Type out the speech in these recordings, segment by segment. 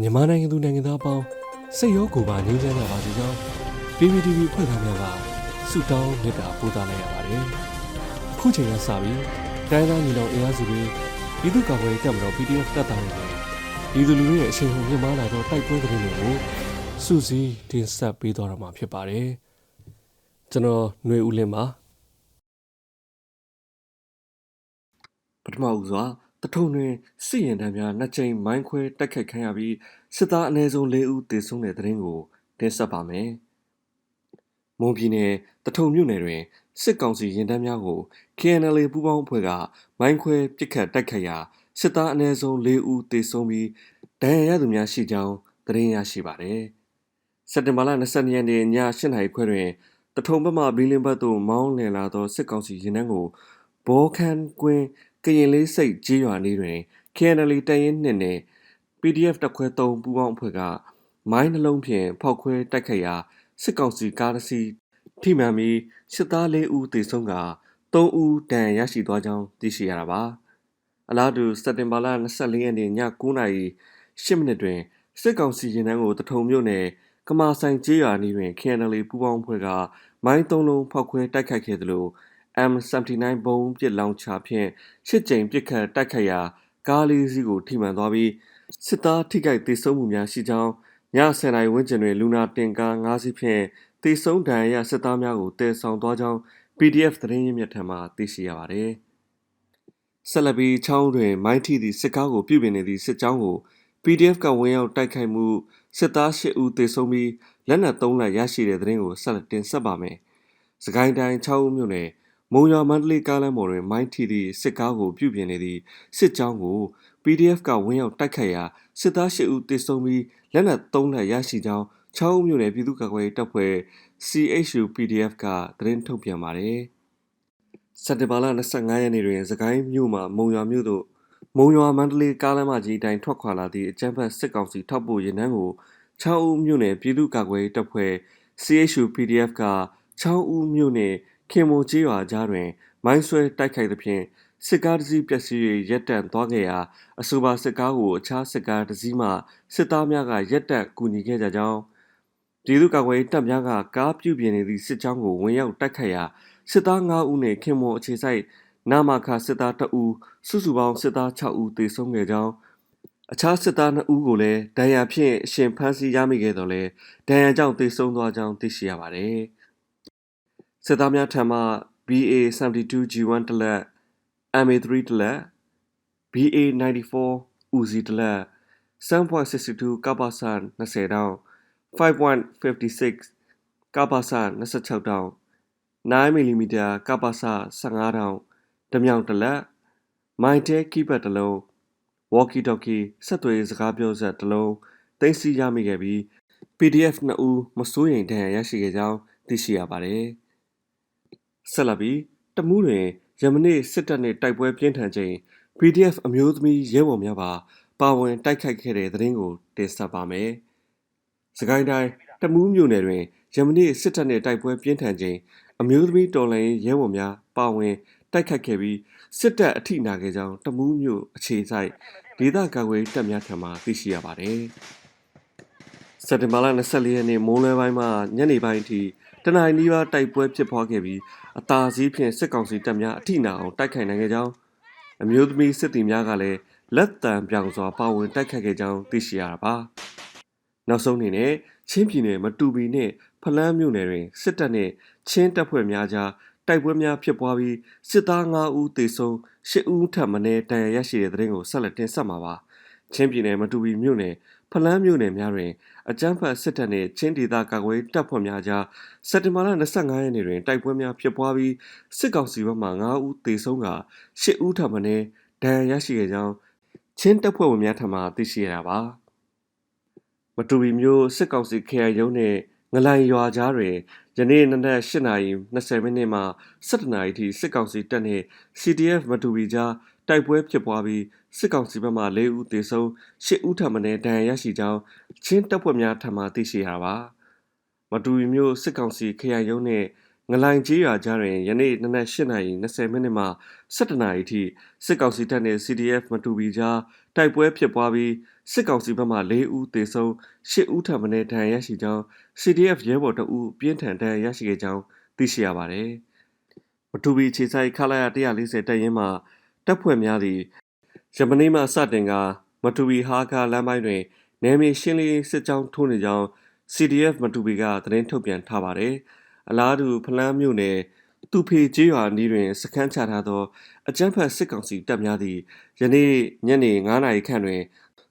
မြန်မာနိုင်ငံသူနိုင်ငံသားအပေါင်းစိတ်ရောကိုယ်ပါငြိမ်းချမ်းကြပါစေကြောင်း PPTV ဖွဲ့သားများကဆုတောင်းမေတ္တာပို့သလိုက်ရပါတယ်။အခုချိန်ကစပြီးတိုင်းသားညီနောင်အင်အားစုတွေပြည်သူ့ကာကွယ်ရေးတပ်မတော် PDF တပ်သားတွေနဲ့ပြည်သူလူထုရဲ့အချိန်ဟုန်မြင့်မားလာသောတိုက်ပွဲသတင်းတွေကိုစူးစီးတင်ဆက်ပေးသွားတော့မှာဖြစ်ပါတယ်။ကျွန်တော်ຫນွေဦးလင်းပါပထမဦးစွာ တထုံတွင်စစ်ရင်တန်းများနှစ်ကြိမ်မိုင်းခွဲတိုက်ခိုက်ခံရပြီးစစ်သားအနည်းဆုံး၄ဦးသေဆုံးတဲ့တဲ့ရင်ကိုတင်ဆက်ပါမယ်။မွန်ပြည်နယ်တထုံမြို့နယ်တွင်စစ်ကောင်စီရင်တန်းများကို KNL ပူးပေါင်းအဖွဲ့ကမိုင်းခွဲပစ်ခတ်တိုက်ခိုက်ရာစစ်သားအနည်းဆုံး၄ဦးသေဆုံးပြီးဒဏ်ရာရသူများရှိကြောင်းသတင်းရရှိပါတယ်။စက်တင်ဘာလ22ရက်နေ့ည8:00နာရီခွဲတွင်တထုံဘက်မှဘီလင်းဘတ်သို့မောင်းလည်လာသောစစ်ကောင်စီရင်တန်းကိုဘောခန်ကွင်း ကရင်လေးစိတ်ကြေးရွာလေးတွင် KNL တရင်နှစ်နဲ့ PDF တခွဲ3ပူးပေါင်းအဖွဲ့ကမိုင်းနှလုံးဖြင့်ဖောက်ခွဲတိုက်ခိုက်ရာစစ်ကောင်စီကားတစ်စီးထိမှန်ပြီးစစ်သား၄ဦးသေဆုံးက3ဦးဒဏ်ရာရရှိသွားကြောင်းသိရှိရတာပါအလားတူစက်တင်ဘာလ24ရက်နေ့ည9:00နာရီ10မိနစ်တွင်စစ်ကောင်စီရင်တန်းကိုတထုံမြို့နယ်ကမာဆိုင်ကျေးရွာနီးတွင် KNL ပူးပေါင်းအဖွဲ့ကမိုင်း၃လုံးဖောက်ခွဲတိုက်ခိုက်ခဲ့သလို M79 ဘုံပစ်လောင်ချဖြင့်ရှစ်ကြိမ်ပစ်ခတ်တိုက်ခိုက်ရာကားလေးစီးကိုထိမှန်သွားပြီးစစ်သားထိခိုက်ဒေဆုံးမှုများရှိကြောင်းည10:00နာရီဝန်းကျင်တွင်လူနာတင်ကား၅စီးဖြင့်တေဆုံးဒဏ်ရာစစ်သားများကိုတည်ဆောင်သွားကြောင်း PDF သတင်းရင်းမြစ်ထံမှသိရှိရပါတယ်။ဆက်လက်ပြီးချောင်းတွင်မိုင်းထီသည့်စစ်ကားကိုပြုပြင်နေသည့်စစ်ကြောင်းကို PDF ကဝင်ရောက်တိုက်ခိုက်မှုစစ်သား၈ဦးသေဆုံးပြီးလက်နက်၃လက်ရရှိတဲ့သတင်းကိုဆက်လက်တင်ဆက်ပါမယ်။စကိုင်းတိုင်း6ဦးမြို့နယ် မုံရွာမန္တလေးကားလမ်းပေါ်တွင် မိုင်းထီသည့်စစ်ကားကို ပြုပြင်နေသည့်စစ်ကြောင်းကို PDF ကဝင်ရောက်တိုက်ခိုက်ရာစစ်သား၈ဦးသေဆုံးပြီးလက်နက်၃လက်ရရှိကြောင်းချောင်းမြို့နယ်ပြည်သူ့ကာကွယ်ရေးတပ်ဖွဲ့ CHU PDF ကသတင်းထုတ်ပြန်ပါတယ်။စက်တင်ဘာလ25ရက်နေ့တွင်စကိုင်းမြို့မှမုံရွာမြို့သို့မုံရွာမန္တလေးကားလမ်းမကြီးတိုင်းထွက်ခွာလာသည့်အကြမ်းဖက်စစ်ကောင်စီထောက်ပို့ရင်နှန်းကိုချောင်းဦးမြို့နယ်ပြည်သူ့ကာကွယ်ရေးတပ်ဖွဲ့ CHU PDF ကချောင်းဦးမြို့နယ် ခင်မိုကျေးရွာကြားတွင် မိုင်းဆွဲတိုက်ခိုက်သဖြင့်စစ်ကားတစ်စီးပျက်စီး၍ရပ်တန့်သွားခဲ့ရာအဆိုပါစစ်ကားကိုအခြားစစ်ကားတစ်စီးမှစစ်သားများကရပ်တန့်ကူညီခဲ့ကြကြောင်းပြည်သူ့ကာကွယ်ရေးတပ်များကကားပြုပြင်နေသည့်စစ်ကြောင်းကိုဝင်ရောက်တိုက်ခိုက်ရာစစ်သား9ဦးနှင့်ခင်မွန်အခြေစိုက်နာမခစစ်သား2ဦးစုစုပေါင်းစစ်သား6ဦးသေဆုံးခဲ့ကြောင်းအခြားစစ်သား2ဦးကိုလည်းဒဏ်ရာဖြင့်အရှင်ဖမ်းဆီးရမိခဲ့တော်လဲဒဏ်ရာကြောင့်သေဆုံးသွားကြောင်းသိရှိရပါတယ် စစ်သားများထံမှ BA72G1 တလက် MA3 တလက် BA94 ဦးစီးတလက်7.62ကပ္ပစ20တောင်း5.56ကပ္ပစ26တောင်း9 mm ကပ္ပစ15တောင်းဓမြောင်တလက်မိုင်တဲကီးပတ်တလုံး walkie talkie ဆက်သွယ်စကားပြောစက်တလုံးသိမ်းဆည်းရမိခဲ့ပြီး PDF 2ဦးမစိုးရိမ်ဒဏ်ရာရရှိခဲ့ကြောင်းသိရှိရပါတယ်။ ဆက်လက်ပြီးတမူးတွင်ယမနေ့စစ်တပ်နှင့်တိုက်ပွဲပြင်းထန်ချိန် PDF အမျိုးသမီးရဲဘော်များပါပါဝင်တိုက်ခိုက်ခဲ့တဲ့သတင်းကိုတင်ဆက်ပါမယ်။စကိုင်းတိုင်းတမူးမြို့နယ်တွင်ယမနေ့စစ်တပ်နှင့်တိုက်ပွဲပြင်းထန်ချိန်အမျိုးသမီးတော်လှန်ရေးရဲဘော်များပါဝင်တိုက်ခိုက်ခဲ့ပြီးစစ်တပ်အထိနာခဲ့ကြောင်းတမူးမြို့အခြေစိုက်ဒေသကာကွယ်တပ်များထံမှသိရှိရပါတယ်။စက်တင်ဘာလ24ရက်နေ့မိုးလွဲပိုင်းမှညနေပိုင်းအထိ တနင်္လာနေ့ပါတိုက်ပွဲဖြစ်ပွားခဲ့ပြီးအသာစီးဖြင့်စစ်ကောင်စီတပ်များအထိနာအောင်တိုက်ခိုက်နိုင်ခဲ့ကြောင်းအမျိုးသမီးစစ်သည်များကလည်းလက်တံပြောင်စွာပါဝင်တိုက်ခိုက်ခဲ့ကြောင်းသိရှိရတာပါ။နောက်ဆုံးအနေနဲ့ချင်းပြည်နယ်မတူပီနဲ့ဖလန်းမြို့နယ်တွင်စစ်တပ်နှင့်ချင်းတပ်ဖွဲ့များကြားတိုက်ပွဲများဖြစ်ပွားပြီးစစ်သား9ဦးသေဆုံး10ဦးထပ်မံဒဏ်ရာရရှိတဲ့တဲ့ရင်ကိုဆက်လက်တင်ဆက်မှာပါ။ချင်းပြည်နယ်မတူပီမြို့နယ် ဖလန်းမြို့နယ်များတွင် အကြမ်းဖက်စစ်တပ်နှင့် ချင်းဒေသကာကွယ်တပ်ဖွဲ့များကြား စက်တင်ဘာလ25ရက်နေ့တွင် တိုက်ပွဲများဖြစ်ပွားပြီး စစ်ကောင်စီဘက်မှ9ဦးသေဆုံးက10ဦးထပ်မံဒဏ်ရာရရှိခဲ့ကြောင်း ချင်းတပ်ဖွဲ့ဝင်များထံမှသိရှိရတာပါ။မတူပီမြို့စစ်ကောင်စီခရိုင်ရုံးနှင့်ငလိုင်ရွာကြားတွင်ယနေ့နနက်8:20မိနစ်မှ17:00နာရီထိစစ်ကောင်စီတပ်နှင့် CDF မတူပီကြား တိုက်ပွဲဖြစ်ပွားပြီးစစ်ကောင်စီဘက်မှ၄ဦးသေဆုံး၈ဦးထပ်မံဒဏ်ရာရရှိကြောင်းချင်းတပ်ဖွဲ့များထံမှသိရှိရပါမတူရီမျိုးစစ်ကောင်စီခရိုင်ရုံးနှင့်ငလိုင်ကြီးရွာကြားတွင်ယနေ့နနက်8:20မိနစ်မှ17:00နာရီထိစစ်ကောင်စီတပ်နှင့် CDF မတူပီကြားတိုက်ပွဲဖြစ်ပွားပြီးစစ်ကောင်စီဘက်မှ၄ဦးသေဆုံး၈ဦးထပ်မံဒဏ်ရာရရှိကြောင်း CDF ရဲဘော်တအူးပြင်းထန်ဒဏ်ရာရရှိခဲ့ကြောင်းသိရှိရပါတယ်။မတူပီခြေဆိုင်ခလာရ140တပ်ရင်းမှ တပ်ဖွဲ့များသည့်ယမနေ့မှစတင်ကမတူပီဟာကာလမ်းပိုင်းတွင်နယ်မြေရှင်းလင်းစစ်ကြောင်းထိုးနေကြောင်း CDF မတူပီကသတင်းထုတ်ပြန်ထားပါတယ်။အလားတူဖလန်းမြို့နယ်သူဖေကျေးရွာနီးတွင်စခန်းချထားသောအကြမ်းဖက်စစ်ကောင်စီတပ်များသည့်ယနေ့ညနေ9:00နာရီခန့်တွင်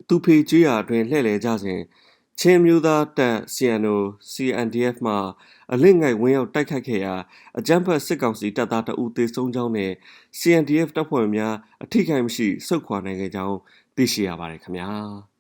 သူဖေကျေးရွာတွင်လှည့်လည်ကြစဉ်ချင်းမျိုးသားတပ် CNO CNDF မှ အလင့်ငိုက်ဝင်းရောက်တိုက်ခိုက်ခဲ့ရာအကြမ်းဖက်စစ်ကောင်စီတပ်သားတအူသေဆုံးကြောင်းနဲ့ CNDF တပ်ဖွဲ့များအထိခိုက်မရှိစုခွာနိုင်ခဲ့ကြောင်းသိရှိရပါတယ်ခင်ဗျာ။